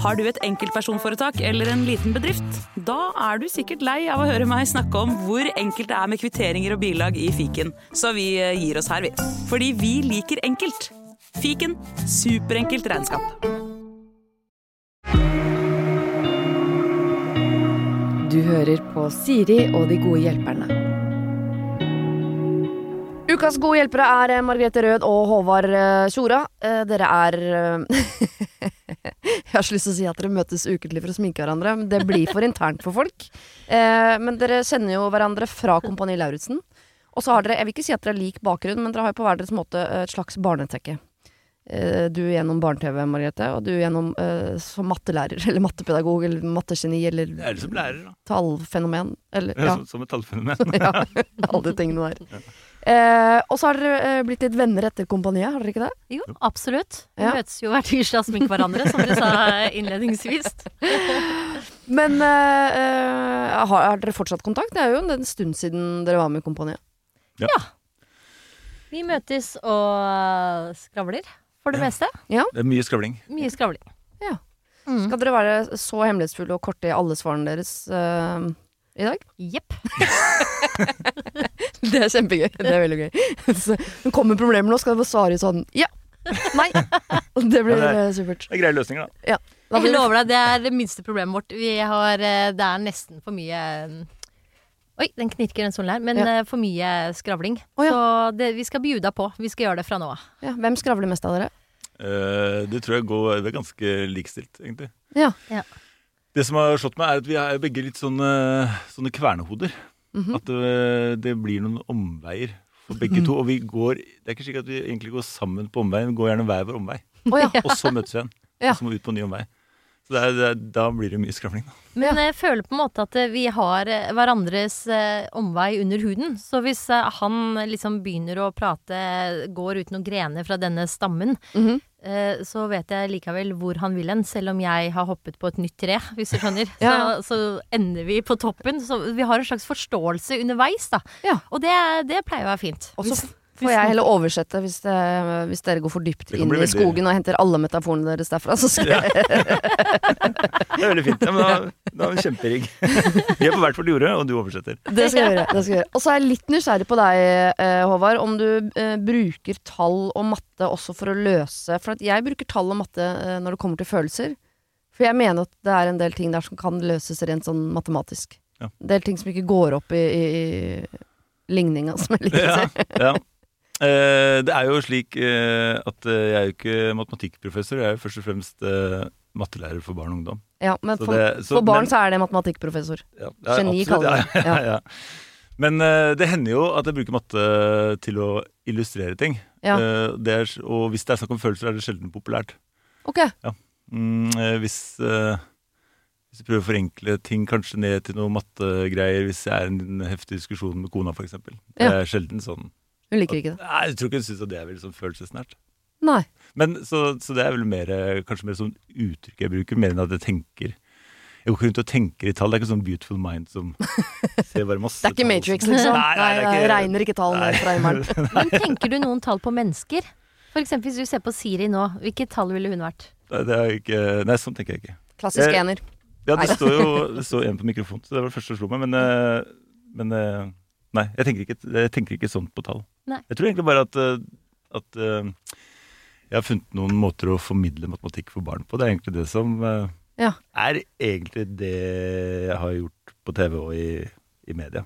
Har du et enkeltpersonforetak eller en liten bedrift? Da er du sikkert lei av å høre meg snakke om hvor enkelt det er med kvitteringer og bilag i fiken, så vi eh, gir oss her, vi. Fordi vi liker enkelt. Fiken superenkelt regnskap. Du hører på Siri og de gode hjelperne. Ukas gode hjelpere er eh, Margrethe Rød og Håvard eh, Tjora. Dere er Jeg har så lyst til å si at dere møtes ukentlig for å sminke hverandre, men det blir for internt for folk. Eh, Men dere kjenner jo hverandre fra Kompani Lauritzen. Og så har dere, jeg vil ikke si at dere har lik bakgrunn, men dere har jo på hver deres måte et slags barnetekke. Eh, Du gjennom barne-TV, Margrethe, og du gjennom eh, som mattelærer, eller mattepedagog, eller mattegeni, eller er det som lærer, da. tallfenomen. Eller, ja. Som, som et tallfenomen. ja, alle de tingene der. Eh, og så har dere eh, blitt litt venner etter kompaniet, har dere ikke det? Jo, absolutt. Vi Ja. møtes jo hver tirsdag og sminker hverandre, som du sa innledningsvis. Men eh, eh, har, har dere fortsatt kontakt? Det er jo en stund siden dere var med i kompaniet. Vi møtes og skravler, for det Ja. meste. Det er mye skravling. Mye skravling. Ja. Mm. Skal dere være så hemmelighetsfulle og korte i alle svarene deres eh, i dag? Jepp. Det er kjempegøy. Det er veldig gøy. Så, men kommer problemer nå, skal jeg bare svare sånn ja, nei. Det blir Ja, det supert. Det er greie løsninger, da. Da Jeg lover deg, det er det minste problemet vårt. Vi har, eh, det er nesten for mye eh, Oi, den knirker den solen her. Men Ja. eh, for mye skravling. Oh, ja. Så det, vi skal bjuda på. Vi skal gjøre det fra nå av. ja, hvem skravler mest av dere? Uh, det tror jeg går, det er ganske likestilt, egentlig. Ja. Ja. Det som har slått meg, er at vi er begge litt sånne, sånne kvernehoder. Mhm. At det, det blir noen omveier for begge to. Og vi går Det er ikke slik at vi egentlig går sammen på omveien, vi går gjerne hver vår omvei. Oh, ja. Og så møtes vi igjen. Ja. Og så må vi ut på en ny omvei. Så det er, det er, da blir det mye skravling. Da. Men jeg føler på en måte at eh, vi har eh, hverandres eh, omvei under huden. Så hvis eh, han liksom begynner å prate, går ut noen grener fra denne stammen, Mhm. eh, så vet jeg likevel hvor han vil hen, selv om jeg har hoppet på et nytt tre, hvis du skjønner. Ja. Så, så ender vi på toppen. Så vi har en slags forståelse underveis, da. Ja. Og det, det pleier å være fint. Og så Hvis- får jeg heller oversette hvis, det, hvis dere går for dypt inn i skogen og henter alle metaforene deres derfra. Så skal jeg Det er veldig fint. Ja, men da, da er vi kjemperigg. Vi er på hvert vårt jorde, og du oversetter. Det skal jeg gjøre. Det skal jeg gjøre. Og så er jeg litt nysgjerrig på deg, eh, Håvard, om du eh, bruker tall og matte også for å løse For at jeg bruker tall og matte eh, når det kommer til følelser. For jeg mener at det er en del ting der som kan løses rent sånn matematisk. Ja. En del ting som ikke går opp i, i, i ligninga, som jeg liker å Ja, si. ja. Eh, det er jo slik eh, at eh, jeg er jo ikke matematikkprofessor, jeg er jo først og fremst eh, mattelærer for barn og ungdom. Ja, men for, det- så- for barn men- så er det matematikkprofessor. Ja, ja, Geni kaller det. ja, ja. Men uh, det hender jo at jeg bruker matte til å illustrere ting. Eh, det er, og hvis det er snakk om følelser, er det sjelden populært. Ok. Mm, eh, hvis, uh, hvis jeg prøver å forenkle ting kanskje ned til noe mattegreier, hvis jeg er i en heftig diskusjon med kona f.eks. Det er sjelden sånn Hun liker ikke det. Nei, Jeg tror ikke hun syns det er veldig sånn følelsesnært. Nei. Men, så, så det er vel mer, eh, kanskje mer sånn uttrykk jeg bruker, mer enn at jeg tenker Jeg går ikke rundt og tenker i tall. Det er ikke sånn beautiful mind som ser bare masse Det er ikke tall. Matrix, liksom. Nei, nei, det er ikke- regner ikke tall ned fra himmelen. Men tenker du noen tall på mennesker? For eksempel hvis du ser på Siri nå, hvilket tall ville hun vært? Nei, det er ikke, nei, sånn tenker jeg ikke. Klassisk ener. Ja, det står jo det står en på mikrofonen, så det var det første som slo meg. Men, eh, men eh, nei, jeg tenker, ikke, jeg tenker ikke sånn på tall. Nei. Jeg tror egentlig bare at, eh, at eh, jeg har funnet noen måter å formidle matematikk for barn på. Det er egentlig det som eh, Ja. er egentlig det jeg har gjort på TV og i, i media.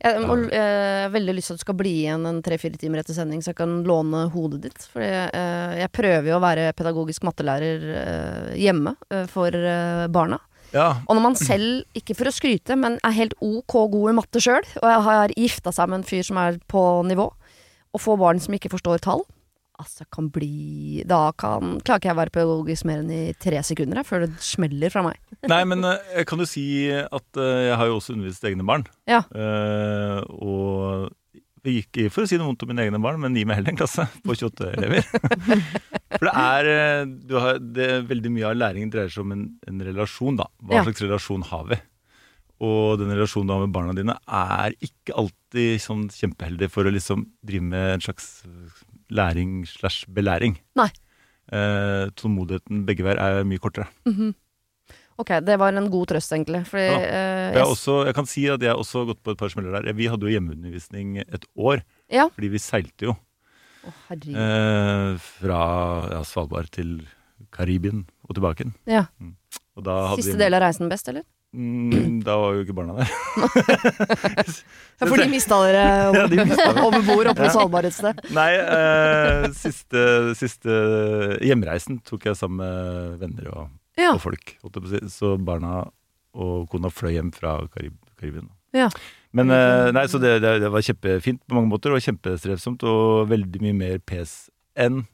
Jeg må, jeg, har veldig lyst til at du skal bli igjen en tre-fire timer etter sending, så jeg kan låne hodet ditt. For jeg prøver jo å være pedagogisk mattelærer hjemme for barna. Ja, Og når man selv, ikke for å skryte, men er helt ok god i matte sjøl, og jeg har gifta seg med en fyr som er på nivå, og får barn som ikke forstår tall Altså, kan bli Da kan, klarer ikke jeg å være pedagogisk mer enn i tre sekunder, før det smeller fra meg. Nei, men eh, kan jo si at eh, jeg har jo også undervist egne barn. Ja. Eh, og gikk for å si noe vondt om mine egne barn, men gi meg heller en klasse på 28 elever. for det er, eh, du har, det, Veldig mye av læringen dreier seg om en, en relasjon, da. Hva Ja. slags relasjon har vi? Og den relasjonen du har med barna dine, er ikke alltid sånn kjempeheldig for å liksom drive med en slags læring slash belæring. Nei. Eh, tålmodigheten begge veier er mye kortere. Mhm. Ok, det var en god trøst, egentlig. Fordi Ja. eh, Jeg, jeg, også, jeg kan si at jeg også har gått på et par smeller der. Vi hadde jo hjemmeundervisning et år, Ja. fordi vi seilte jo. Oh. Eh, fra ja, Svalbard til Karibien og tilbake igjen. Ja. Hadde Siste vi, del av reisen best, eller? Mm, da var jo ikke barna der. Ja, for de mista dere Ja, de over bord oppe på Svalbard et sted. Nei, eh, siste, siste hjemreisen tok jeg sammen med venner og, Ja. og folk. Så barna og kona fløy hjem fra Karib Karibien. Ja. Men eh, nei, så det, det, var kjempefint på mange måter, og kjempestrevsomt, og veldig mye mer pes enn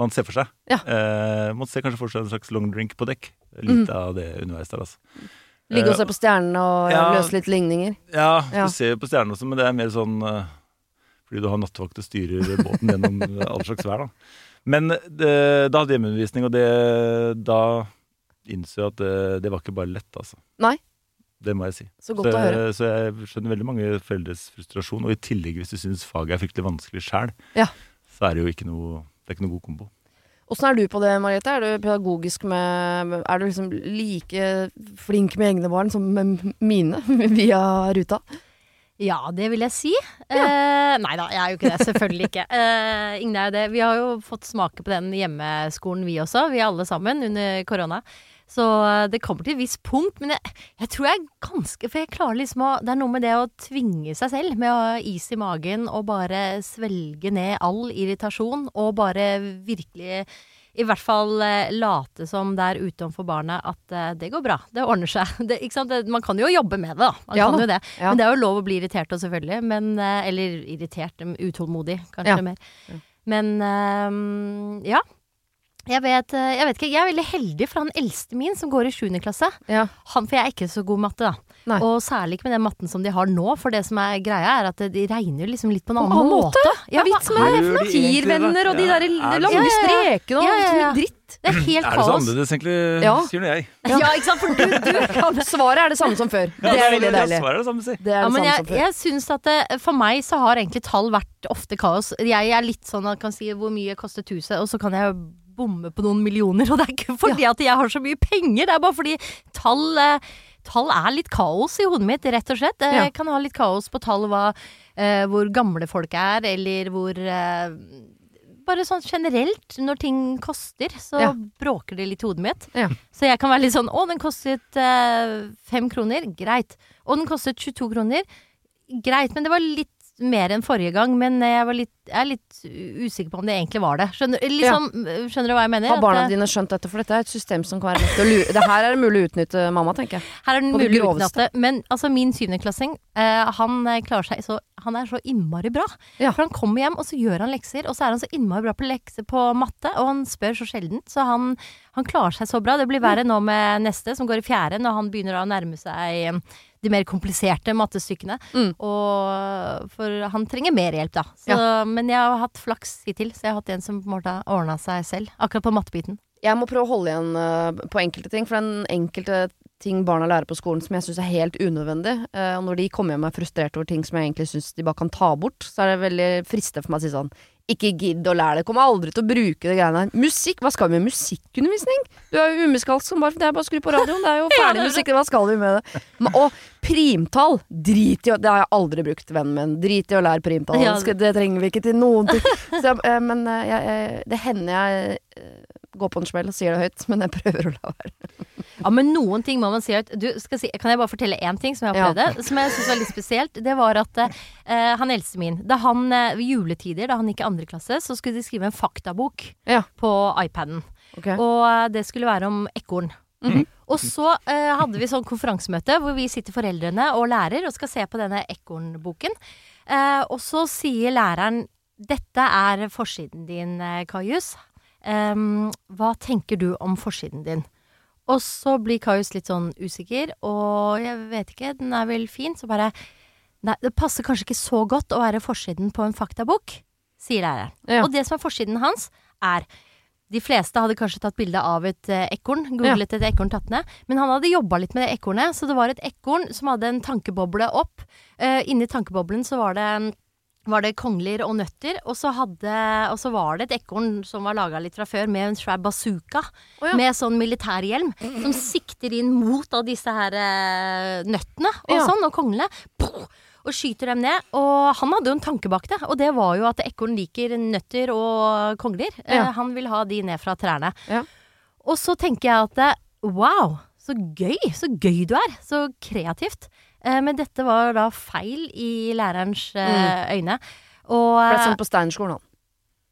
man ser for seg. Ja. Eh, man ser kanskje for seg en slags long drink på dekk. Litt Mm. av det underveis der, altså. Ligge og Eh, se på stjernene og ja, løse litt ligninger. Ja, Ja. du ser jo på stjernene også, men det er mer sånn eh, fordi du har nattevakt og styrer båten gjennom all slags vær, da. Men det, da hadde jeg hjemmeundervisning, og det, da innså at det, det var ikke bare lett, altså. Nei. Det må jeg si. Så godt så, å høre. så jeg skjønner veldig mange foreldres frustrasjon, og i tillegg hvis du syns faget er fryktelig vanskelig sjæl, Ja. så er det jo ikke noe, det er ikke noe god kombo. Åssen er du på det, Margrethe? Er du pedagogisk med Er du liksom like flink med egne barn som med mine via ruta? Ja, det vil jeg si. Eh, nei da, jeg er jo ikke det. Selvfølgelig ikke. Eh, ingen er jo det. Vi har jo fått smake på den hjemmeskolen vi også, vi alle sammen, under korona. Så eh, det kommer til et visst punkt, men jeg, jeg tror jeg er ganske For jeg klarer liksom å Det er noe med det å tvinge seg selv, med å ha is i magen og bare svelge ned all irritasjon, og bare virkelig i hvert fall eh, late som der utenfor barnet at eh, det går bra, det ordner seg. Det? Det, man kan jo jobbe med det, da. Man Ja kan jo det. Ja. Men det er jo lov å bli irritert òg, selvfølgelig. Men, eller irritert, utålmodig, kanskje Ja. mer. Men ehm, ja. Jeg vet, eh, jeg vet ikke. Jeg er veldig heldig, for han eldste min, som går i 7. klasse Ja. han, For jeg er ikke så god matte, da. Nei. Og særlig ikke med den matten som de har nå. For det som er greia, er at de regner jo liksom litt på en annen på annen måte. Ja, Vits hva det med Gjør de egentlig og de der Er lange? Ja, ja, ja. strekene og Ja, ja, så mye dritt. Det er helt kaos. Er det så annerledes, egentlig, Ja. sier nå jeg. Ja, ikke sant. For du, du kan Svaret er det samme som før. Det er veldig deilig. Svaret er det samme, si. Det er Ja, det samme jeg, som før. jeg syns at det, for meg så har egentlig tall vært ofte kaos. Jeg er litt sånn at kan si hvor mye koster huset, og så kan jeg bomme på noen millioner. Og det er ikke fordi at jeg har så mye penger, det er bare fordi tall eh, Tall er litt kaos i hodet mitt, rett og slett. Jeg Ja. kan ha litt kaos på tall hva, eh, hvor gamle folk er, eller hvor eh, Bare sånn generelt, når ting koster, så Ja. bråker det litt i hodet mitt. Ja. Så jeg kan være litt sånn Å, den kostet eh, fem kroner. Greit. Og den kostet 22 kroner. Greit, men det var litt mer enn forrige gang. Men jeg, var litt, jeg er litt usikker på om det egentlig var det. Skjønner, liksom, skjønner du hva jeg mener? Har barna dine skjønt dette? For dette er et system som kan være lett å lure Det her er det mulig å utnytte mamma, tenker jeg. Her er det mulig å utnytte. Men altså, min syvendeklassing, eh, han eh, klarer seg så Han er så innmari bra. Ja. For han kommer hjem, og så gjør han lekser, og så er han så innmari bra på lekser på matte, og han spør så sjelden. Så han, han klarer seg så bra. Det blir verre nå med neste, som går i fjerde, når han begynner å nærme seg de mer kompliserte mattestykkene. Mm. Og for han trenger mer hjelp, da. Så, Men jeg har hatt flaks hittil, så jeg har hatt en som på en måte ordna seg selv. Akkurat på mattebiten. Jeg må prøve å holde igjen eh, på enkelte ting, for den enkelte ting barna lærer på skolen som jeg syns er helt unødvendig. eh, og når de kommer hjem og er frustrerte over ting som jeg egentlig syns de bare kan ta bort, så er det veldig fristende for meg å si sånn ikke gidd å lære det. Kommer aldri til å bruke det greiene der. Musikk? Hva skal vi med musikkundervisning? Du er jo umusikalsk som bare Det er bare å skru på radioen. Det er jo ferdig musikk. Hva skal vi med det? Og primtall! Drit i å Det har jeg aldri brukt, vennen min. Drit i å lære primtall. Det, trenger vi ikke til noen ting. Så, eh, men eh, jeg, jeg, det hender jeg går på en smell og sier det høyt, men jeg prøver å la være. Ja, men noen ting må man si høyt. Si, kan jeg bare fortelle én ting som jeg Ja. opplevde? Som jeg syns var litt spesielt. Det var at uh, han eldste min Da han eh, ved juletider, da han gikk i andre klasse, så skulle de skrive en faktabok Ja. på iPaden. Okay. Og det skulle være om ekorn. Mhm. Og så eh, hadde vi sånn konferansemøte hvor vi sitter foreldrene og lærer og skal se på denne ekornboken. Eh, og så sier læreren dette er forsiden din, Kajus. Hva tenker du om forsiden din? Og så blir Kajus litt sånn usikker, og jeg vet ikke, den er vel fin, så bare Nei, det passer kanskje ikke så godt å være forsiden på en faktabok, sier læreren. Ja. Og det som er forsiden hans, er de fleste hadde kanskje tatt bilde av et eh, ekorn, googlet et ekorn tatt ned, men han hadde jobba litt med det ekornet, så det var et ekorn som hadde en tankeboble opp. Uh, inni tankeboblen så var det mm, var det kongler og nøtter, og så, hadde, og så var det et ekorn som var laga litt fra før, med en svær bazooka. Oh, ja. Med sånn militærhjelm, som sikter inn mot av disse her eh, nøttene og Ja. sånn, og konglene. Og skyter dem ned. Og han hadde jo en tanke bak det, og det var jo at ekorn liker nøtter og kongler. Eh, han vil ha de ned fra trærne. Ja. Og så tenker jeg at eh, wow, så gøy! Så gøy du er! Så kreativt. Eh, men dette var da feil i lærerens eh, øyne. Og Ble eh, sendt på Steinerskolen, han.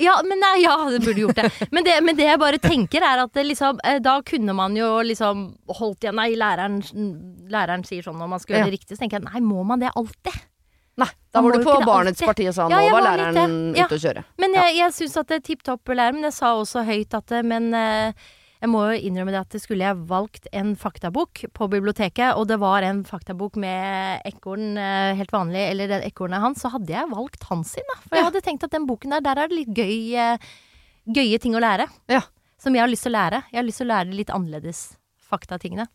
ja, men nei, ja, det burde gjort det. Men det, men det jeg bare tenker, er at liksom, eh, da kunne man jo liksom holdt igjen Nei, læreren, læreren sier sånn når man skal gjøre Ja. det riktig. Så tenker jeg nei, må man det alltid? Nei, da var du på barnets parti og sa Ja, nå var læreren. Ja. ute å kjøre. Men jeg, jeg syns at det tipp topp lærer, men jeg sa også høyt at det, Men eh, jeg må jo innrømme det at det skulle jeg valgt en faktabok på biblioteket, og det var en faktabok med ekorn eh, helt vanlig, eller den ekornet hans, så hadde jeg valgt hans sin, da. For jeg hadde tenkt at den boken der, der er det litt gøy, eh, gøye ting å lære. Ja. Som jeg har lyst til å lære. Jeg har lyst til å lære litt annerledes faktatingene.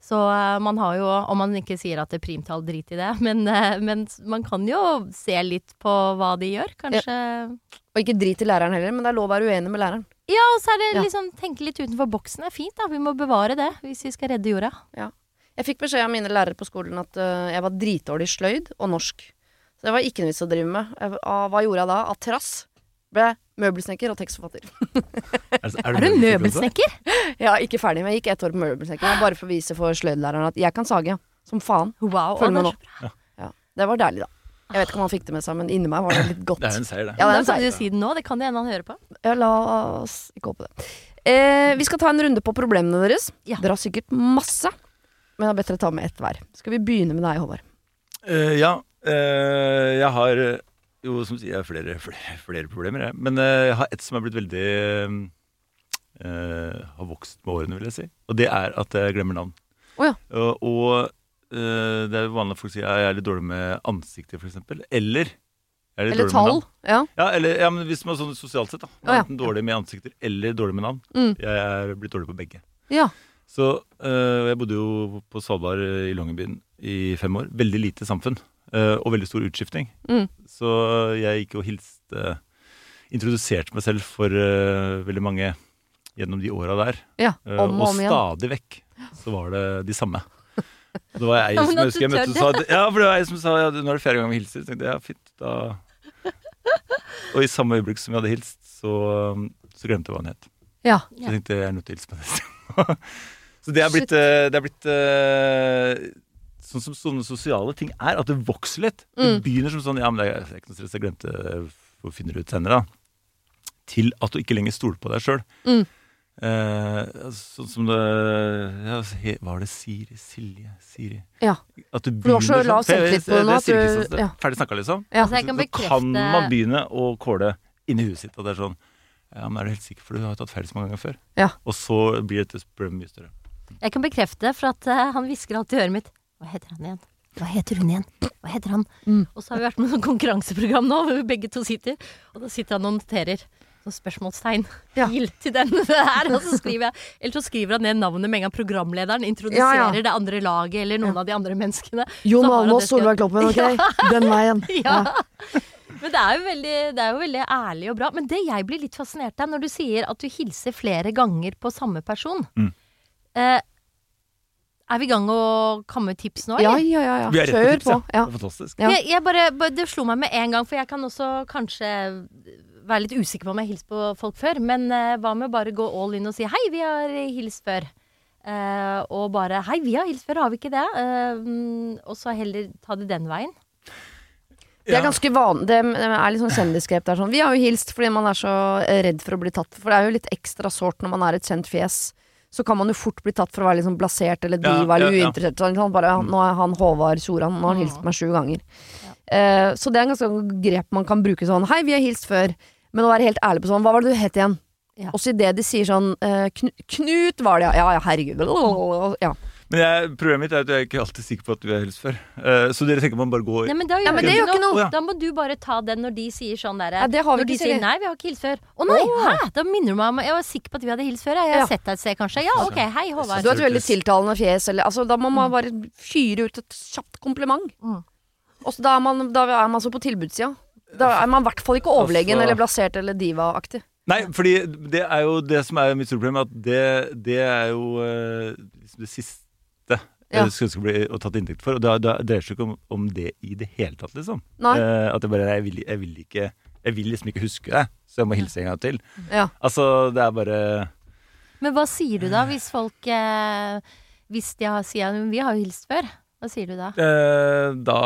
Så eh, man har jo, om man ikke sier at det er primtall, drit i det, men, men man kan jo se litt på hva de gjør, kanskje. Og ikke drit i læreren heller, men det er lov å være uenig med læreren. Ja, og så er det Ja. liksom tenke litt utenfor boksen. Er fint, da. Vi må bevare det hvis vi skal redde jorda. Jeg fikk beskjed av mine lærere på skolen at uh, jeg var dritdårlig i sløyd og norsk. Så det var ikke noe vits å drive med. Jeg, uh, hva gjorde jeg da? Av trass ble møbelsnekker og tekstforfatter. Er, Er du møbelsnekker? Ja, ikke ferdig, men jeg gikk ett år på møbelsnekker. Bare for å vise for sløydlæreren at jeg kan sage. Som faen. Wow. Følg med nå. Ja. Ja. Det var deilig, da. Jeg vet ikke om han fikk det med seg, men inni meg var det litt godt. Det er en seier, det. Ja, det er en kan du seier. si det nå. Det kan det hende han hører på. Ja, la oss ikke håpe det. Eh, vi skal ta en runde på problemene deres. Ja. Dere har sikkert masse, men det er bedre å ta med ett hver. Skal vi begynne med deg, Håvard? Uh, ja, Uh, jeg har eh, jo som sier jeg flere, flere, flere problemer, jeg. Men uh, jeg har et som er blitt veldig eh, Har vokst med årene, vil jeg si. Og det er at jeg glemmer navn. Oh, ja. Og, og det er jo vanlig at folk sier jeg er litt dårlig med ansikter, f.eks. Eller er Eller tall? Ja. Ja, eller, ja, men hvis man er sånn sosialt sett, da. Oh, ja. Enten dårlig med ansikter eller dårlig med navn. Mm. Jeg er blitt dårlig på begge. ja. Så øh, Jeg bodde jo på Svalbard i Longyearbyen i fem år. Veldig lite samfunn. øh, og veldig stor utskifting. Mm. Så jeg gikk og hilste Introduserte meg selv for øh, veldig mange gjennom de åra der. ja. Om og og om igjen. stadig vekk så var det de samme. Det var jeg som husker jeg møtte og sa Ja, for det var jeg som sa ja, nå er det fjerde gang vi hilser. Så tenkte jeg ja, fint, da Og i samme øyeblikk som vi hadde hilst, så, så glemte jeg hva han het. Ja. Så jeg tenkte jeg er nødt til å hilse på neste. så det er blitt, eh, det er blitt eh, Sånn som sånne sosiale ting er, at det vokser litt. Det Mm. begynner som sånn Ja, men det er, det er ikke noe stress, jeg glemte Hvor finner du ut senere, da? Til at du ikke lenger stoler på deg sjøl. Mm. Eh, sånn som det ja, var det Siri? Silje? Siri? Ja. At du så begynner sånn- selvtillit på det nå er du- ja. Ferdig snakka, liksom. Ja. Altså, jeg kan Så bekrefte kan man begynne å kåle inni huet sitt. Og det er sånn Ja, men er du helt sikker, for du har jo tatt feil så mange ganger før. Ja. Og så blir dette problemet mye større. Jeg kan bekrefte, for at uh, han hvisker alltid i øret mitt. Hva heter han igjen? Hva heter hun igjen? Hva heter han? Mm. Og så har vi vært med sånn konkurranseprogram nå, hvor vi begge to sitter. Og da sitter han og noterer sånn spørsmålstegn. Ja. Til den her. Og så skriver jeg Eller så skriver han ned navnet med en gang programlederen introduserer Ja, ja. det andre laget eller noen av de andre menneskene. Jon Almaas, Solveig Kloppen, ok? Den veien. Ja. Men det er, jo veldig, det er jo veldig ærlig og bra. Men det jeg blir litt fascinert av, når du sier at du hilser flere ganger på samme person Mm. eh, Er vi i gang å komme med tips nå, Ja, eller? ja, ja. ja. På Kjør tips, på. Ja. Det er fantastisk. Ja. Jeg, jeg bare, det slo meg med en gang, for jeg kan også kanskje være litt usikker på om jeg har hilst på folk før. Men eh, hva med bare gå all in og si 'hei, vi har hilst før'. Uh, og bare 'hei, vi har hilst før, har vi ikke det?' Eh, mm, og så heller ta det den veien. Det er ganske vanlig. Det er litt sånn kjendisgrep der sånn. Vi har jo hilst fordi man er så redd for å bli tatt. For det er jo litt ekstra sårt når man er et kjent fjes. Så kan man jo fort bli tatt for å være litt sånn blasert eller Ja, diva eller ja, ja. uinteressert. Sånn, han bare, nå er han Håvard Tjoran, nå har han hilst på meg sju ganger. Uh, så det er en ganske grep man kan bruke sånn. Hei, vi har hilst før. Men å være helt ærlig på sånn, hva var det du het igjen? Ja. Også idet de sier sånn eh, Knu, Knut var det, ja. Ja, ja, herregud. Ja. Men jeg, problemet mitt er at jeg er ikke alltid sikker på at du har helst før. Uh, så dere tenker man bare går Nei, men, da Ja, gjør men det gjør ikke noe. Ja. Da må du bare ta den når de sier sånn derre Ja, det har vi Når de sier 'nei, vi har ikke hilst før'. Å nei, oh. hæ? Da minner du meg om Jeg var sikker på at vi hadde hilst før. Jeg, jeg har Ja. sett deg et sted, kanskje. Ja, ok, hei, Håvard. Du har et veldig tiltalende fjes, eller altså, Da må man bare fyre ut et kjapt kompliment. Mm. Og så da, er man, da er man så på tilbudssida. Da er man i hvert fall ikke overlegen Altså- eller blasert eller diva-aktig. Nei, fordi det er jo det som er mitt store problem, at det, det er jo eh, liksom det siste Ja. jeg skulle ønske å bli tatt inntekt for. Og da, da dreier seg ikke om, om det i det hele tatt, liksom. Nei. Eh, at jeg bare jeg vil, jeg vil ikke Jeg vil liksom ikke huske det, så jeg må hilse en gang til. Ja. Altså, det er bare Men hva sier du da hvis folk eh, Hvis de har, sier at vi har jo hilst før? Hva sier du da? Eh, da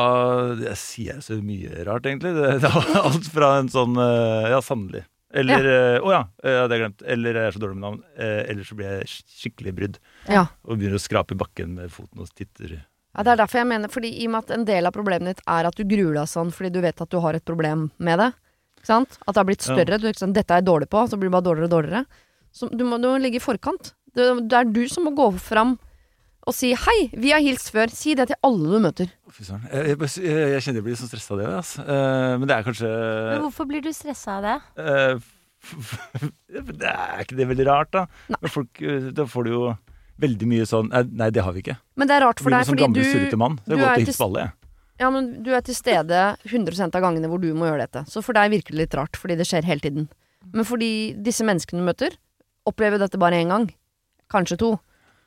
jeg sier jeg så mye rart, egentlig. Det, det var alt fra en sånn eh, Ja, sannelig. Eller eh, Å ja, eh, det hadde jeg glemt. Eller jeg er så dårlig med navn. Eller så blir jeg skikkelig brydd Ja. og begynner å skrape i bakken med foten og titter. Ja, Det er derfor jeg mener, fordi i og med at en del av problemet ditt er at du gruer deg sånn fordi du vet at du har et problem med det. Ikke sant? At det har blitt Ja. større. Du, sant? Dette er jeg dårlig på, så blir det bare dårligere og dårligere. Så du må, du må ligge i forkant. Det, det er du som må gå fram og si 'hei, vi har hilst før'. Si det til alle du møter. Fy søren. Jeg, jeg, jeg, jeg kjenner jeg blir så stressa av det. Altså. Eh, men det er kanskje Men hvorfor blir du stressa av det? eh, Det er ikke det veldig rart, da? Nei. Men folk, eh, da får du jo veldig mye sånn Nei, det har vi ikke. Men det er rart for deg, fordi gammel, du, mann. Så du jeg er til alle, ja, men du er til stede 100 av gangene hvor du må gjøre dette. Så for deg virker det litt rart, fordi det skjer hele tiden. Men fordi disse menneskene du møter, opplever dette bare én gang. Kanskje to.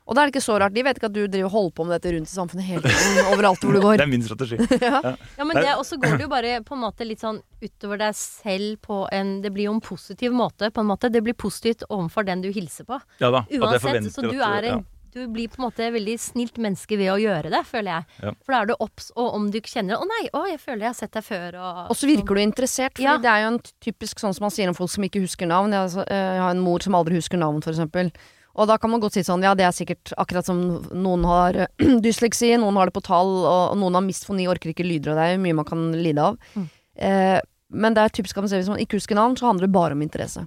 Og da er det ikke så rart. De vet ikke at du driver holder på med dette rundt i samfunnet hele tiden. Overalt hvor du går. Det er min strategi. Ja, men det, Og så går det jo bare på en måte litt sånn utover deg selv på en Det blir jo en positiv måte, på en måte. Det blir positivt overfor den du hilser på. Ja da. at jeg Uansett. Så du er en Du blir på en måte veldig snilt menneske ved å gjøre det, føler jeg. Ja. For da er du obs, og om du ikke kjenner 'Å nei, å, jeg føler jeg har sett deg før', og Og så virker du interessert, for Ja. det er jo en typisk sånn som man sier om folk som ikke husker navn. Jeg, altså, eh, jeg har en mor som aldri husker navn, for eksempel. Og da kan man godt si sånn, ja det er sikkert akkurat som noen har dysleksi, noen har det på tall, og noen har misfoni, orker ikke lyder, og det er jo mye man kan lide av. Mm. Eh, men det er typisk at hvis man ikke husker navn, så handler det bare om interesse.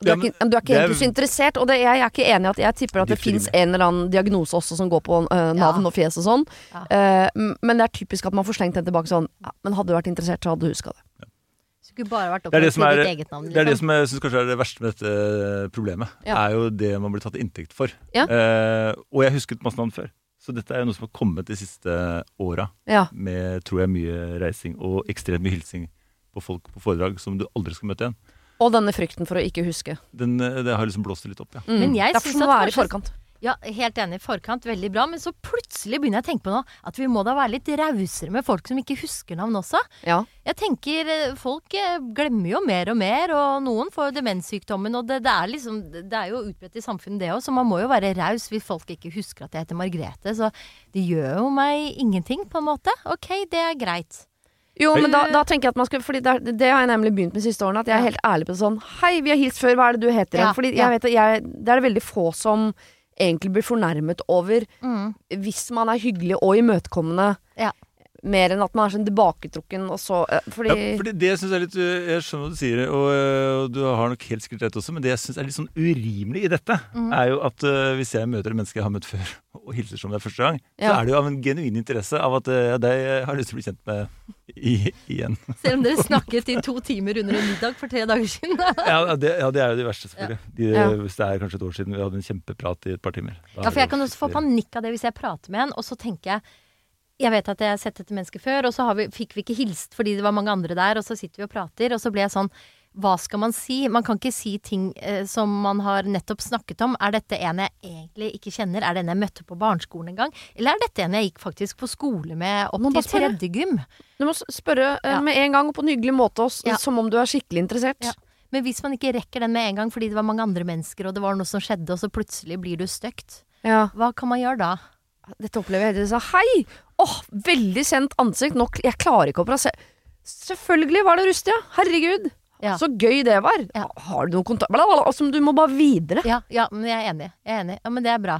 Du Ja, er, ikke, du er ikke det er- egentlig så interessert, og det, jeg, jeg er ikke enig i at jeg tipper at det fins en eller annen diagnose også som går på uh, navn Ja. og fjes og sånn. Ja. Uh, men det er typisk at man får slengt den tilbake sånn ja, Men hadde du vært interessert, så hadde du huska det. Skulle bare vært Det er det opptatt som av er- ditt eget navn. Det er det Liksom. som jeg syns kanskje er det verste med dette problemet. Ja. Er jo det man blir tatt inntekt for. Ja. Eh, og jeg husket masse navn før. Så dette er jo noe som har kommet de siste åra. Ja. Med tror jeg mye reising og ekstremt mye hilsing på folk på foredrag som du aldri skal møte igjen. Og denne frykten for å ikke huske. Den, eh, det har liksom blåst det litt opp, ja. Mm. Men jeg synes at kanskje-. Ja, helt enig. I forkant, veldig bra. Men så plutselig begynner jeg å tenke på nå at vi må da være litt rausere med folk som ikke husker navn også. Ja. Jeg tenker eh, Folk eh, glemmer jo mer og mer, og noen får jo demenssykdommen. Og det, det, er liksom, det er jo utbredt i samfunnet, det òg, så man må jo være raus hvis folk ikke husker at jeg heter Margrethe. Så det gjør jo meg ingenting, på en måte. Ok, det er greit. Jo, men da, da tenker jeg at man skal Fordi det, det har jeg nemlig begynt med de siste årene. At jeg er helt ærlig på det sånn Hei, vi har hilst før, hva er det du heter? Ja, Fordi ja. jeg vet at jeg, det er det veldig få som egentlig blir fornærmet over Mm. hvis man er hyggelig og imøtekommende. Ja. Mer enn at man er sånn tilbaketrukken og så eh, Fordi Ja, fordi det synes jeg er litt øh, Jeg skjønner hva du sier, og, øh, og du har nok helt sikkert rett også, men det jeg syns er litt sånn urimelig i dette, mm. er jo at uh, hvis jeg møter et menneske jeg har møtt før, og hilser som det er første gang, så er det jo av en genuin interesse av at uh, deg har lyst til å bli kjent med i, igjen. Selv om dere snakket i to timer under en middag for tre dager siden. Ja, det, ja, det er jo det verste, selvfølgelig. De, Ja. Hvis det er kanskje et år siden vi hadde en kjempeprat i et par timer. Da Ja, for jeg kan også få panikk av det hvis jeg prater med en, og så tenker jeg jeg vet at jeg har sett dette mennesket før, og så har vi, fikk vi ikke hilst fordi det var mange andre der, og så sitter vi og prater, og så ble jeg sånn hva skal man si? Man kan ikke si ting eh, som man har nettopp snakket om. Er dette en jeg egentlig ikke kjenner? Er det en jeg møtte på barneskolen en gang? Eller er dette en jeg gikk faktisk på skole med opp til tredje gym? du må spørre eh, Ja. med en gang og på en hyggelig måte, også, Ja. som om du er skikkelig interessert. Ja. Men hvis man ikke rekker den med en gang fordi det var mange andre mennesker, og det var noe som skjedde, og så plutselig blir du Ja. hva kan man gjøre da? Dette opplever jeg hele tiden. Hei! Åh, veldig kjent ansikt. Nok, jeg klarer ikke å plassere Selvfølgelig var det Rustia! Herregud! Ja. Så gøy det var. Ja. Har du noen kontakt. Altså, Du må bare videre. Ja, ja, men jeg er enig. Jeg er enig. Ja, men det er bra.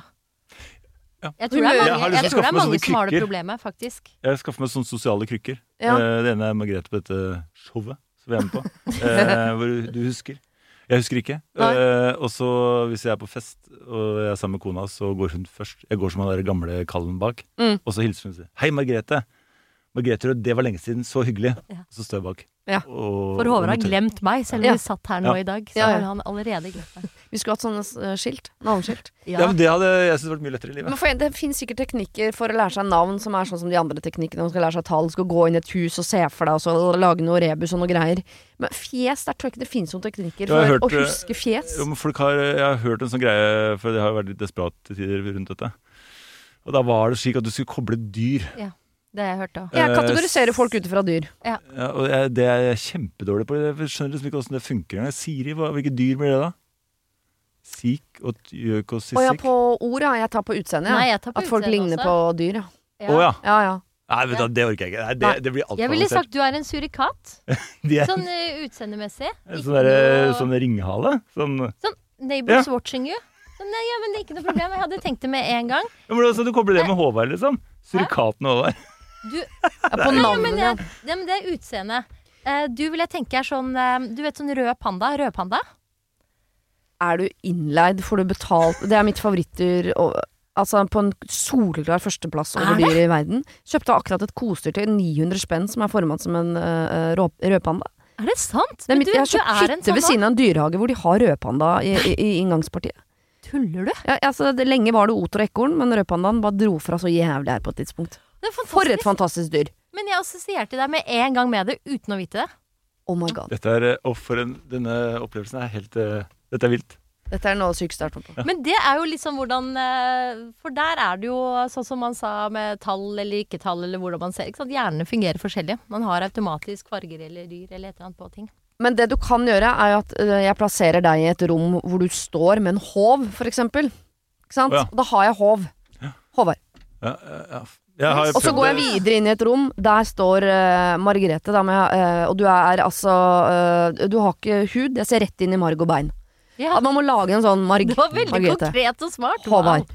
Ja. Jeg tror det er mange, har tror det er mange som har det problemet, faktisk. Jeg skaffet meg sånne sosiale krykker. Ja. Eh, det ene er Margrethe på dette showet som vi er med på. Eh, hvor du, du husker. Jeg husker ikke. Eh, og så hvis jeg er på fest og jeg er sammen med kona, så går hun først. Jeg går som han der gamle kallen bak. Mm. Og så hilser hun og sier 'Hei, Margrethe'. Margrethe, det var lenge siden. Så hyggelig. Ja. Og så står jeg bak. Ja. og- For Håvard har glemt meg, selv om Ja. vi satt her nå Ja. i dag. Så Ja, ja. har han allerede glemt meg. Vi skulle hatt sånne eh, skilt. Navneskilt. Ja, Ja. men Det hadde jeg syntes vært mye lettere i livet. Men for, det finnes sikkert teknikker for å lære seg navn som er sånn som de andre teknikkene. Man skal lære seg tall, skal gå inn i et hus og se for deg, og så lage noe rebus og noe greier. Men fjes, der tror jeg ikke det finnes noen teknikker for hørt, å huske fjes. Jo, men folk har, jeg har hørt en sånn greie, for jeg har jo vært litt desperat til tider rundt dette. Og da var det slik at du skulle koble dyr. Ja. Det har jeg hørt òg. Jeg eh, kategoriserer folk ut ifra dyr. Ja, og jeg, det er jeg kjempedårlig på. Jeg skjønner liksom ikke åssen det funker engang. Siri, hvilke dyr blir det da? Sik og gjøk og Å ja, på ord, ja. Jeg tar på utseende. Ja. At utseende folk ligner også. på dyr, ja. Å ja. Ja ja. Nei, vet du, det orker jeg ikke. Nei, det, det blir altfor Jeg ville sagt du er en surikat. Er Sånn uh, utseendemessig. Sånn, der, noe- sånn ringhale. Sånn, sånn Neighbors watching you. Sånn, nei, ja, men det er ikke noe problem. Jeg hadde tenkt det med en gang. ja, men altså, du kobler det med Håvard, liksom. Surikaten Håvard. Du, ja på ja, men, navnet, ja. det, ja, men det er utseende. Uh, du vil jeg tenke er sånn uh, Du vet sånn rød panda? Rødpanda? Er du innleid? Får du betalt? Det er mitt favorittdyr. Altså på en soleklar førsteplass over Er dyr i verden. Kjøpte akkurat et kosedyr til 900 spenn som er formet som en uh, rødpanda. Er det sant? Det er mitt, du, jeg har kjøpt hytte ved sånn siden av en dyrehage hvor de har rødpanda i, i, i inngangspartiet. Tuller du? Ja, altså, det, lenge var det oter og ekorn, men rødpandaen bare dro fra så jævlig her på et tidspunkt. For et fantastisk. dyr. Men jeg assosierte deg med en gang med det, uten å vite det. Oh my god. Dette er, og for en, denne opplevelsen er helt eh, Dette er vilt. Dette er noe vært med på. Men det er jo liksom hvordan eh, For der er det jo sånn som man sa med tall eller ikke tall, eller hvordan man ser. Ikke sant? Hjernene fungerer forskjellig. Man har automatisk farger eller dyr eller et eller annet på ting. Men det du kan gjøre, er at øh, jeg plasserer deg i et rom hvor du står med en håv, for eksempel. Ikke sant? Oh, ja. Da har jeg håv. Håvard. Ja, ja, ja. Og så går jeg videre inn i et rom. Der står uh, Margrethe, da, med, uh, og du er altså uh, Du har ikke hud. Jeg ser rett inn i marg og bein. Ja, At man må lage en sånn marg. det var veldig Margrethe. konkret og smart. Håvard.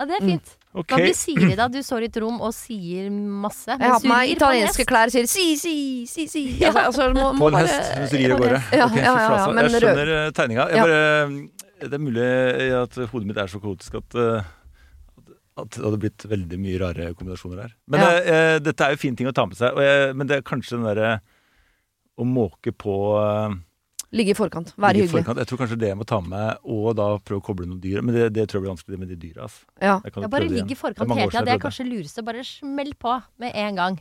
Ja, det er fint. Ok. Hva blir Siri da? Du står i et rom og sier masse. Jeg har på meg italienske klær og sier si, si, si, si. Altså, altså, må, På en bare- hest du rir av gårde. Ja, Ok, fy ja, ja, ja, flate. men jeg skjønner eh, tegninga. Jeg Ja. bare, det er mulig at hodet mitt er så kaotisk at, eh, at det hadde blitt veldig mye rare kombinasjoner der. Men Ja. eh, eh, dette er jo fine ting å ta med seg. Og jeg, men det er kanskje den derre å måke på eh, Ligge i forkant. Være hyggelig. forkant. Jeg tror kanskje det jeg må ta med og da prøve å koble noen dyr. Men det, det tror jeg blir vanskelig med de dyra. Altså. Ja. Ja, bare ligge ligg i forkant Det hele tida. Det er kanskje lureste. Bare smell på med en gang.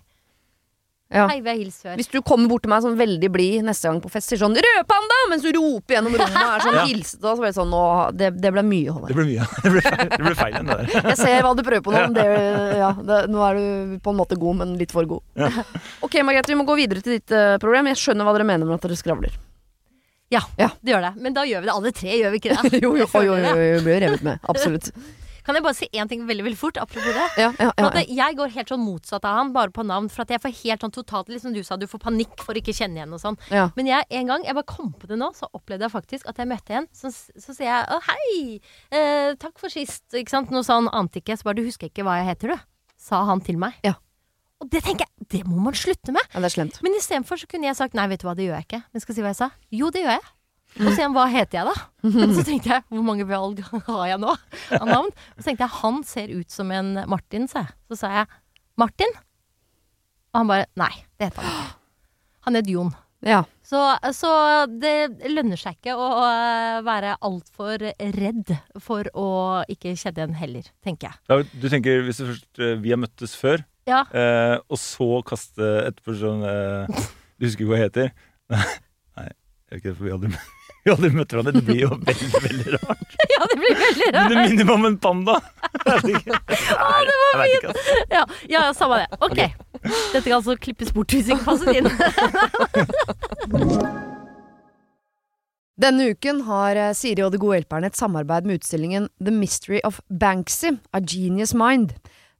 ja. Hei, vi har hilst før. Hvis du kommer bort til meg sånn veldig blid neste gang på fest, sier sånn 'rødpanda!' mens du roper gjennom rommet og er sånn Ja. hilsete, og så blir det sånn det, det ble mye, Det Håvard. ble mye. Det ble feil, det ble feil igjen, det der. Jeg ser hva du prøver på nå, det, ja, det, nå er du på en måte god, men litt for god. Ok, Margrethe, vi må gå videre til ditt uh, problem. Jeg skjønner hva dere mener med at dere skravler. Det gjør det. Men da gjør vi det alle tre, gjør vi ikke det? jo, jo, jo, jo, jeg blir revet med. Absolutt. Kan jeg bare si én ting veldig veldig fort, apropos det? Ja, ja, ja, jeg går helt sånn motsatt av han, bare på navn. For at jeg får helt sånn totalt, liksom du sa, du får panikk for å ikke kjenne igjen og sånn. ja. Men jeg, en gang, jeg bare kom på det nå, så opplevde jeg faktisk at jeg møtte en. Så, så sier jeg å hei, eh, takk for sist, ikke sant. Noe sånn ante ikke. Så bare du husker ikke hva jeg heter, du. Sa han til meg. Ja. Og det tenker jeg, det må man slutte med. ja, det er slemt. Men istedenfor så kunne jeg sagt nei, vet du hva, det gjør jeg ikke. Men skal jeg si hva jeg sa? Jo, det gjør jeg. Og så han hva heter jeg da? Så tenkte jeg hvor mange valg har jeg nå av navn? Så tenkte jeg han ser ut som en Martin, sa jeg. Så sa jeg Martin? Og han bare nei, det heter han ikke. Han het Jon. Ja. Så, så det lønner seg ikke å øh, være altfor redd for å ikke kjenne igjen heller, tenker jeg. Ja, du tenker, hvis du først, eh, Vi har møttes før, Ja, eh, og så kaste etterpå sånn eh, Du husker ikke hva jeg heter? Nei, jeg vet ikke, for vi har aldri, vi aldri møtt hverandre. Det blir jo veldig, veldig rart. ja det blir veldig Men rart. det minner meg om en panda! Jeg vet ikke, altså. Ja, ja, samme det. Ok. Dette kan altså klippes bort hvis ikke passer inn. Denne uken har eh, Siri og De gode hjelperne et samarbeid med utstillingen The Mystery of Banksy, A Genius Mind.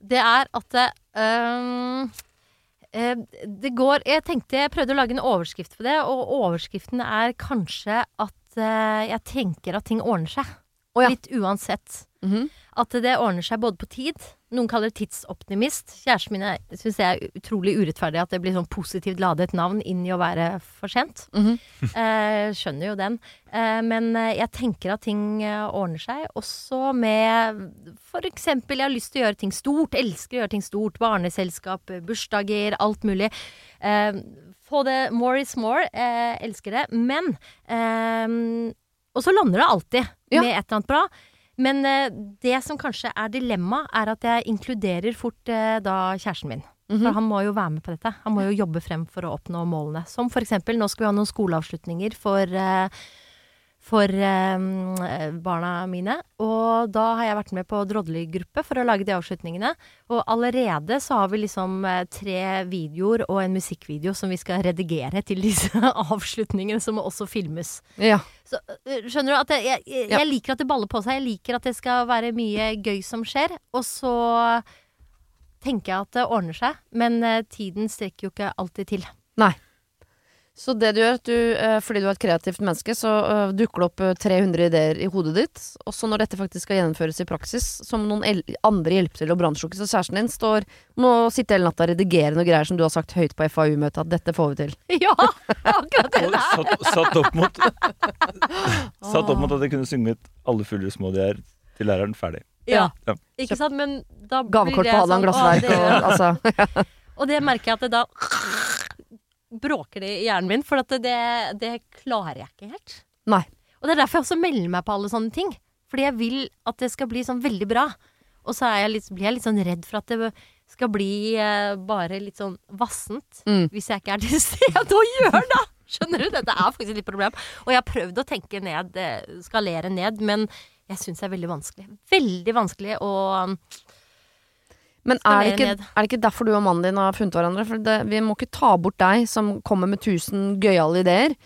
Det er at eh, det går Jeg tenkte jeg prøvde å lage en overskrift på det, og overskriften er kanskje at eh, jeg tenker at ting ordner seg. Oh, ja. Litt uansett. Mhm. At det ordner seg både på tid. Noen kaller det tidsoptimist. Kjæresten min syns jeg er utrolig urettferdig at det blir sånn positivt ladet navn inn i å være for sent. Mhm. eh, skjønner jo den. Eh, men eh, jeg tenker at ting eh, ordner seg. Også med eksempel jeg har lyst til å gjøre ting stort. Elsker å gjøre ting stort. Barneselskap, bursdager, alt mulig. Eh, få det more is more. Eh, elsker det. Men Og så lander det alltid Ja. med et eller annet bra. Men eh, det som kanskje er dilemma, er at jeg inkluderer fort eh, da kjæresten min. Mhm. For han må jo være med på dette. Han må jo jobbe frem for å oppnå målene. Som for eksempel, nå skal vi ha noen skoleavslutninger for, eh, for eh, barna mine. Og da har jeg vært med på Drodlergruppe for å lage de avslutningene. Og allerede så har vi liksom eh, tre videoer og en musikkvideo som vi skal redigere til disse avslutningene, som også filmes. Ja. Så, øh, skjønner du at jeg, jeg, jeg, jeg liker at det baller på seg. Jeg liker at det skal være mye gøy som skjer. Og så tenker jeg at det ordner seg. Men eh, tiden strekker jo ikke alltid til. Så det du gjør, at du, eh, fordi du er et kreativt menneske, så eh, dukker det opp eh, 300 ideer i hodet ditt. Og så når dette faktisk skal gjennomføres i praksis, så må noen el andre hjelpe til å brannslukke. Så kjæresten din står må sitte hele natta og redigere noe greier som du har sagt høyt på FAU-møtet at dette får vi til. Ja, akkurat det der! satt, satt opp mot Satt opp mot at jeg kunne sunget 'Alle fugler små de er' til læreren ferdig. Ja. Ja. Ikke sant? Men da blir Gavekort det på Hadeland sånn, glassverk og altså Og det merker jeg at det da bråker det i hjernen min, for at det, det klarer jeg ikke helt. Nei. Og det er derfor jeg også melder meg på alle sånne ting. Fordi jeg vil at det skal bli sånn veldig bra. Og så jeg litt, blir jeg litt sånn redd for at det skal bli eh, bare litt sånn vassent. Mm. Hvis jeg ikke er til stede og gjør det! Skjønner du? Dette er faktisk et litt problem. Og jeg har prøvd å tenke ned, eh, skalere ned, men jeg syns det er veldig vanskelig. Veldig vanskelig å Men er det, ikke, er det ikke derfor du og mannen din har funnet hverandre? For det, vi må ikke ta bort deg som kommer med tusen gøyale ideer.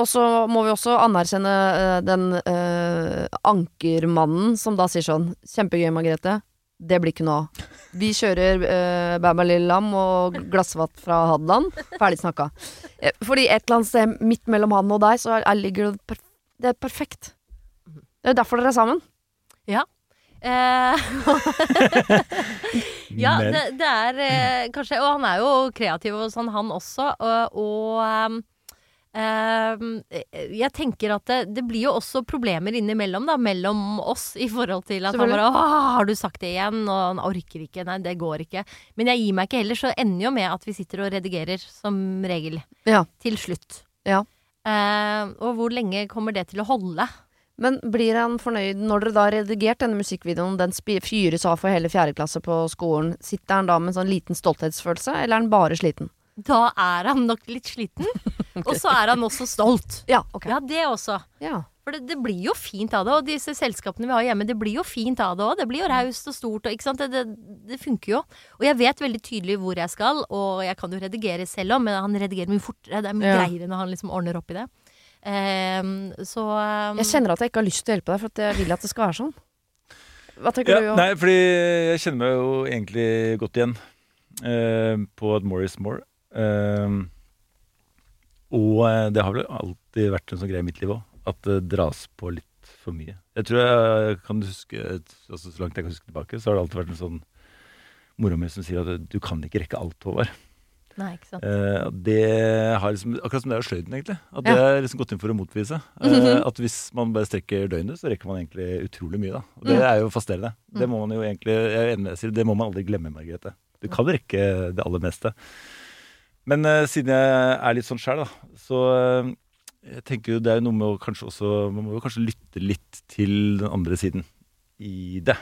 Og så må vi også anerkjenne uh, den uh, ankermannen som da sier sånn Kjempegøy, Margrethe. Det blir ikke noe av. Vi kjører uh, Bæma Lille Lam og glassvatt fra Hadeland. Ferdig snakka. Eh, fordi et eller annet sted midt mellom han og deg, så er, er, ligger det Det er perfekt. Det er derfor dere er sammen. Ja. eh, Ja, Men det, det er eh, kanskje Og han er jo kreativ og sånn, han også. Og, og ehm, ehm, jeg tenker at det, det blir jo også problemer innimellom, da, mellom oss, i forhold til at han bare 'Å, har du sagt det igjen? Og han orker ikke. Nei, det går ikke. Men jeg gir meg ikke heller, så ender jo med at vi sitter og redigerer, som regel. Ja. Til slutt. Ja. Eh, og hvor lenge kommer det til å holde? Men blir han fornøyd når dere da har redigert denne musikkvideoen, den fyres av for hele fjerde klasse på skolen, sitter han da med en sånn liten stolthetsfølelse, eller er han bare sliten? Da er han nok litt sliten. Og så er han også stolt. Ja, okay. Ja, det også. Ja. For det, det blir jo fint av det, og disse selskapene vi har hjemme, det blir jo fint av det òg. Det blir jo raust og stort og. Det, det, det funker jo. Og jeg vet veldig tydelig hvor jeg skal, og jeg kan jo redigere selv òg, men han redigerer mye fortere. Det er mye Ja. greiere når han liksom ordner opp i det. Ehm, så ehm, Jeg kjenner at jeg ikke har lyst til å hjelpe deg, for at jeg vil at det skal være sånn. Hva tenker Ja, du? Jo? nei, fordi jeg kjenner meg jo egentlig godt igjen eh, på at more is more. Eh, og det har vel alltid vært en sånn greie i mitt liv òg, at det dras på litt for mye. Jeg tror jeg kan huske, altså så langt jeg kan huske tilbake, så har det alltid vært en sånn mora mi som sier at du kan ikke rekke alt, Håvard. Nei, ikke sant. Eh, det har liksom, akkurat som det er sløyden, egentlig. At det er liksom gått inn for å motvise. Eh, at hvis man bare strekker døgnet, så rekker man egentlig utrolig mye. da. Og det Mm. er jo fascinerende. Det må man jo egentlig, jeg er enig med deg, det må man aldri glemme, Margrethe. Du kan rekke det aller meste. Men eh, siden jeg er litt sånn sjæl, da, så eh, jeg tenker jo det er jo noe med å kanskje også Man må jo kanskje lytte litt til den andre siden i det.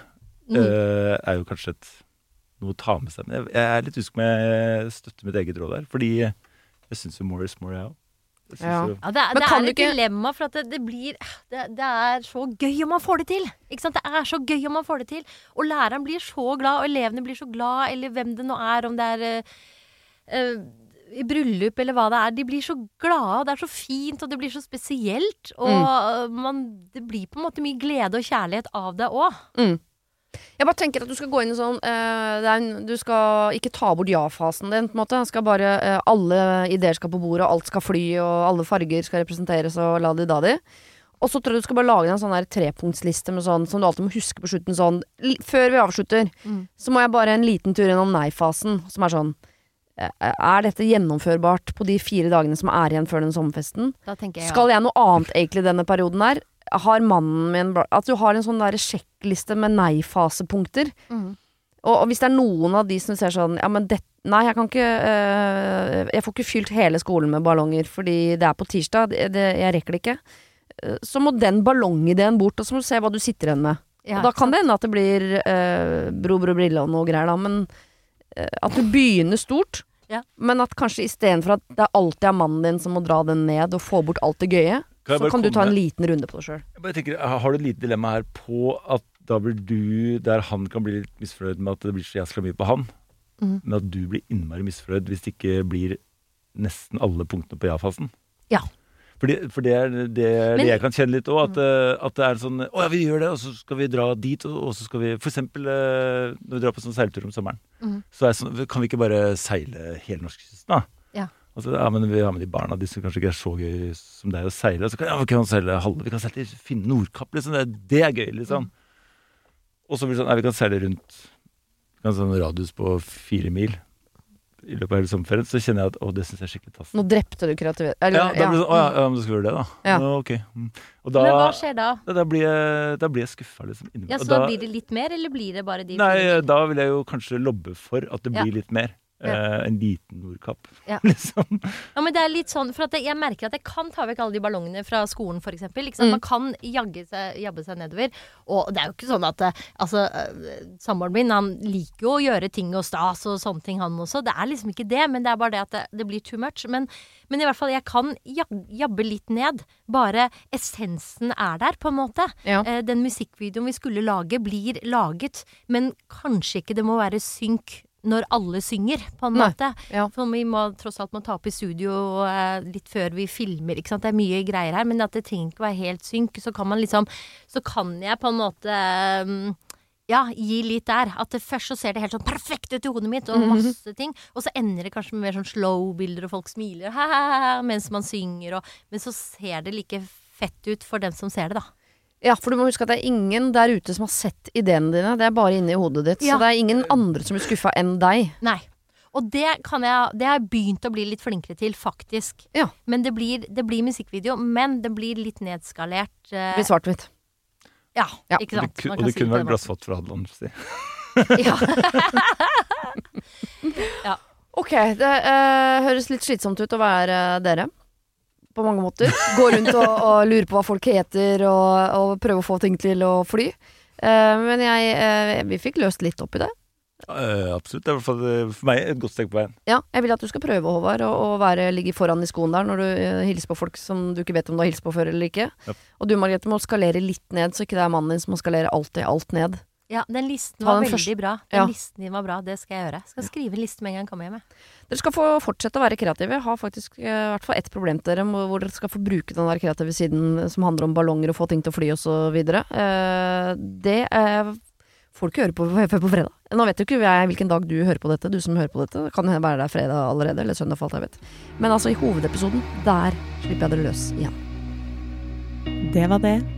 Mm. Eh, er jo kanskje et, noe å ta med seg. Men jeg, jeg er litt usikker på om jeg støtter mitt eget råd der. Fordi jeg syns jo more is more, jeg òg. Ja. jo- Ja, det er, Men det er et ikke- dilemma, for at det, det blir det, det er så gøy om man får det til. Ikke sant? Det er så gøy om man får det til. Og læreren blir så glad, og elevene blir så glad, eller hvem det nå er, om det er eh, i bryllup eller hva det er. De blir så glade, og det er så fint, og det blir så spesielt. Og Mm. man, det blir på en måte mye glede og kjærlighet av det òg. Mm. Jeg bare tenker at du skal gå inn i sånn eh, en, Du skal ikke ta bort ja-fasen din, på en måte. Skal bare, eh, alle ideer skal på bordet, og alt skal fly, og alle farger skal representeres, og la de da de. Og så tror jeg du skal bare lage en sånn der trepunktsliste med sånn, som du alltid må huske på slutten. Sånn, før vi avslutter, Mm. så må jeg bare en liten tur gjennom nei-fasen, som er sånn Er dette gjennomførbart på de fire dagene som er igjen før den sommerfesten? Jeg ja. Skal jeg noe annet egentlig denne perioden her? Har mannen min At du har en sånn der sjekkliste med nei-fasepunkter. Mm. Og, og hvis det er noen av de som ser sånn Ja, men det, Nei, jeg kan ikke øh, Jeg får ikke fylt hele skolen med ballonger fordi det er på tirsdag. Det, det, jeg rekker det ikke. Eh, Så må den ballongideen bort, og så må du se hva du sitter igjen med. Ja, og da kan det hende at det blir øh, bro, bro, brille og noe greier, da. Men øh, at du begynner stort. Ja. Men at kanskje istedenfor at det alltid er mannen din som må dra den ned og få bort alt det gøye, Kan så kan du ta en liten runde på det sjøl. Har du et lite dilemma her på at da blir du Der han kan bli litt misfornøyd med at det blir så jæskla mye på han, mm. men at du blir innmari misfornøyd hvis det ikke blir nesten alle punktene på ja-fasen? Ja. Fordi, for det er det, er Men- det jeg kan kjenne litt òg. At, eh, at det er sånn Å ja, vi gjør det, og så skal vi dra dit, og, og så skal vi For eksempel eh, når vi drar på sånn seiltur om sommeren, mm. så er sånn Kan vi ikke bare seile hele norskekysten, da? Ja. Altså, ja, men vi har med de barna, de som kanskje ikke er så gøy som deg å seile. Så kan, ja, vi kan seile halve, vi kan seile til finne Nordkapp, liksom. Det, det er gøy, liksom. Mm. Og så blir det sånn, nei, vi kan seile rundt vi kan ha sånn radius på fire mil i løpet av hele sommerferien. Så kjenner jeg at å, det syns jeg er skikkelig tass. Nå drepte du kreativitet. Ja, da blir det sånn, å ja, ja, men du skal gjøre det, da. Ja. Nå, ok. Mm. Og da, Men hva skjer da? da, da blir jeg, da blir jeg skuffa, liksom. Ja, Så da da- blir det litt mer, eller blir det bare de Nei, da vil jeg jo kanskje lobbe for at det Ja. blir litt mer. Ja. Eh, en liten Nordkapp, Ja. liksom. Ja, men det er litt sånn, for at jeg, merker at jeg kan ta vekk alle de ballongene fra skolen, for eksempel. Mm. Man kan jagge seg, jabbe seg nedover. Og det er jo ikke sånn at eh, Altså, eh, samboeren min, han liker jo å gjøre ting og stas og sånne ting, han også. Det er liksom ikke det, men det er bare det at det, det blir too much. Men, men i hvert fall, jeg kan jabbe litt ned. Bare essensen er der, på en måte. Ja. Eh, den musikkvideoen vi skulle lage, blir laget, men kanskje ikke det må være synk når alle synger, på en Nei. måte. Ja. For vi må tross alt må ta opp i studio eh, litt før vi filmer, ikke sant. Det er mye greier her, men at det trenger ikke være helt synk. Så kan man liksom Så kan jeg på en måte mm, ja, gi litt der. At det først så ser det helt sånn perfekt ut i hodet mitt, og masse ting. Og så ender det kanskje med mer sånn slow-bilder, og folk smiler «Hahaha», mens man synger, og Men så ser det like fett ut for dem som ser det, da. Ja, for du må huske at det er ingen der ute som har sett ideene dine. Det er bare inni hodet ditt. Ja. Så det er ingen andre som blir skuffa enn deg. Nei. Og det, kan jeg, det har jeg begynt å bli litt flinkere til, faktisk. Ja. Men det blir, det blir musikkvideo, men det blir litt nedskalert. eh, Det blir svart-hvitt. ja, Ja. ikke sant. Man og det si kunne vært glassfat fra Hadeland. si. måten. Ok, det eh, høres litt slitsomt ut å være eh, dere. På mange måter. Gå rundt og, og lure på hva folk heter, og, og prøve å få ting til å fly. Uh, men jeg, uh, vi fikk løst litt opp i det. Uh, absolutt. Det er i eh, for meg et godt steg på veien. Ja, jeg vil at du skal prøve, Håvard, å, være, ligge foran i skoen der når du hilser på folk som du ikke vet om du har hilst på før eller ikke. Ja. Og du, Margrethe, må skalere litt ned, så ikke det er mannen din som må skalere alltid alt ned. Ja, den listen var den veldig første. bra. Den Ja. listen din var bra, det skal jeg gjøre. Skal skrive en liste med en gang jeg kommer hjem. Dere skal få fortsette å være kreative. Jeg har faktisk eh, i hvert fall ett problem til dere, hvor dere skal få bruke den der kreative siden som handler om ballonger og få ting til å fly og så videre. Eh, det eh, får du ikke høre på før på fredag. Nå vet jo ikke jeg hvilken dag du hører på dette, du som hører på dette. Det kan hende være der fredag allerede, eller søndag for alt jeg vet. Men altså, i hovedepisoden, der slipper jeg dere løs igjen. Det var det.